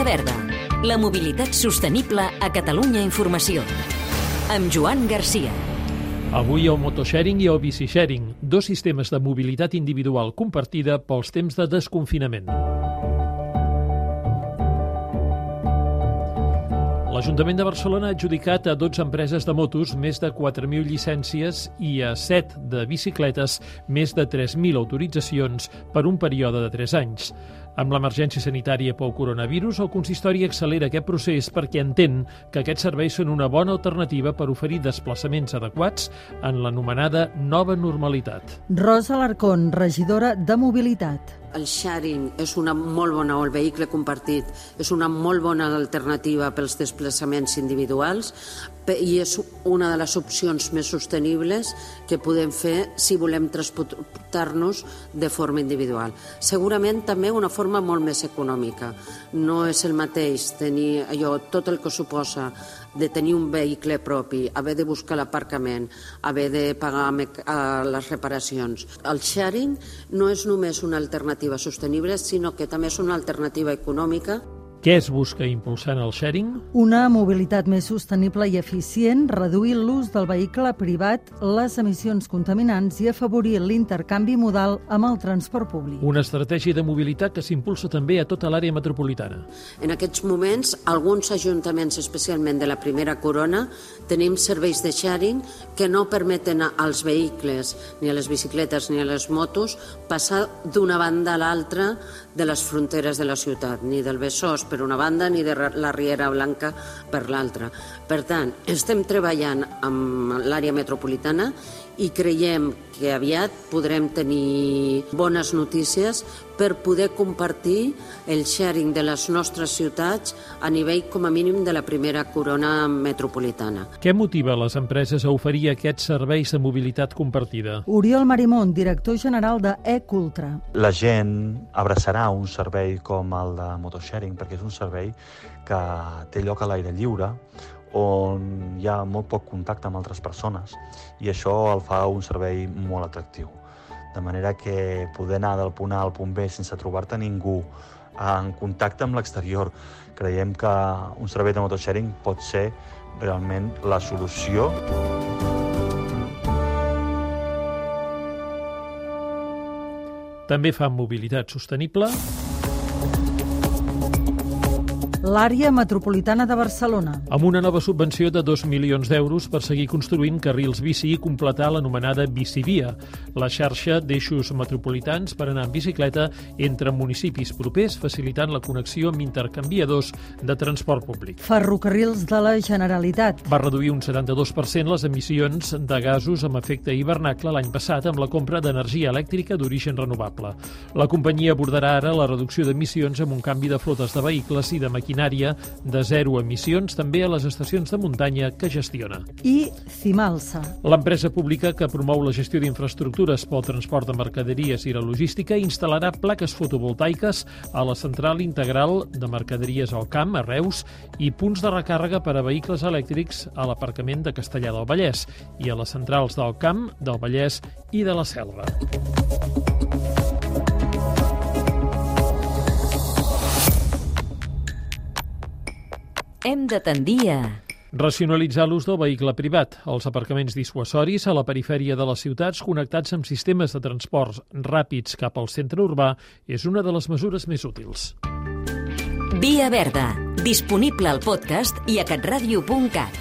Via Verda, la mobilitat sostenible a Catalunya Informació. Amb Joan Garcia. Avui el motosharing i el bicisharing, dos sistemes de mobilitat individual compartida pels temps de desconfinament. L'Ajuntament de Barcelona ha adjudicat a 12 empreses de motos més de 4.000 llicències i a 7 de bicicletes més de 3.000 autoritzacions per un període de 3 anys. Amb l'emergència sanitària pel coronavirus, el consistori accelera aquest procés perquè entén que aquests serveis són una bona alternativa per oferir desplaçaments adequats en l'anomenada nova normalitat. Rosa Alarcón, regidora de Mobilitat. El sharing és una molt bona, o el vehicle compartit, és una molt bona alternativa pels desplaçaments individuals i és una de les opcions més sostenibles que podem fer si volem transportar-nos de forma individual. Segurament també una forma molt més econòmica. No és el mateix tenir allò, tot el que suposa de tenir un vehicle propi, haver de buscar l'aparcament, haver de pagar les reparacions. El sharing no és només una alternativa sostenible, sinó que també és una alternativa econòmica què es busca impulsant el sharing? Una mobilitat més sostenible i eficient, reduir l'ús del vehicle privat, les emissions contaminants i afavorir l'intercanvi modal amb el transport públic. Una estratègia de mobilitat que s'impulsa també a tota l'àrea metropolitana. En aquests moments, alguns ajuntaments, especialment de la primera corona, tenim serveis de sharing que no permeten als vehicles, ni a les bicicletes ni a les motos, passar d'una banda a l'altra de les fronteres de la ciutat, ni del Besòs per una banda ni de la Riera Blanca per l'altra. Per tant, estem treballant amb l'àrea metropolitana i creiem que aviat podrem tenir bones notícies per poder compartir el sharing de les nostres ciutats a nivell com a mínim de la primera corona metropolitana. Què motiva les empreses a oferir aquests serveis de mobilitat compartida? Oriol Marimón, director general de Ecultra. La gent abraçarà un servei com el de motosharing perquè és un servei que té lloc a l'aire lliure, on hi ha molt poc contacte amb altres persones i això el fa un servei molt atractiu. De manera que poder anar del punt A al punt B sense trobar-te ningú en contacte amb l'exterior, creiem que un servei de motosharing pot ser realment la solució. També fa mobilitat sostenible l'àrea metropolitana de Barcelona. Amb una nova subvenció de 2 milions d'euros per seguir construint carrils bici i completar l'anomenada bicivia, la xarxa d'eixos metropolitans per anar en bicicleta entre municipis propers, facilitant la connexió amb intercanviadors de transport públic. Ferrocarrils de la Generalitat. Va reduir un 72% les emissions de gasos amb efecte hivernacle l'any passat amb la compra d'energia elèctrica d'origen renovable. La companyia abordarà ara la reducció d'emissions amb un canvi de flotes de vehicles i de maquinària maquinària de zero emissions també a les estacions de muntanya que gestiona. I Cimalsa. L'empresa pública que promou la gestió d'infraestructures pel transport de mercaderies i la logística instal·larà plaques fotovoltaiques a la central integral de mercaderies al camp, a Reus, i punts de recàrrega per a vehicles elèctrics a l'aparcament de Castellà del Vallès i a les centrals del camp, del Vallès i de la Selva. Hem de tendir a... Racionalitzar l'ús del vehicle privat, els aparcaments dissuasoris a la perifèria de les ciutats connectats amb sistemes de transports ràpids cap al centre urbà és una de les mesures més útils. Via Verda, disponible al podcast i a catradio.cat.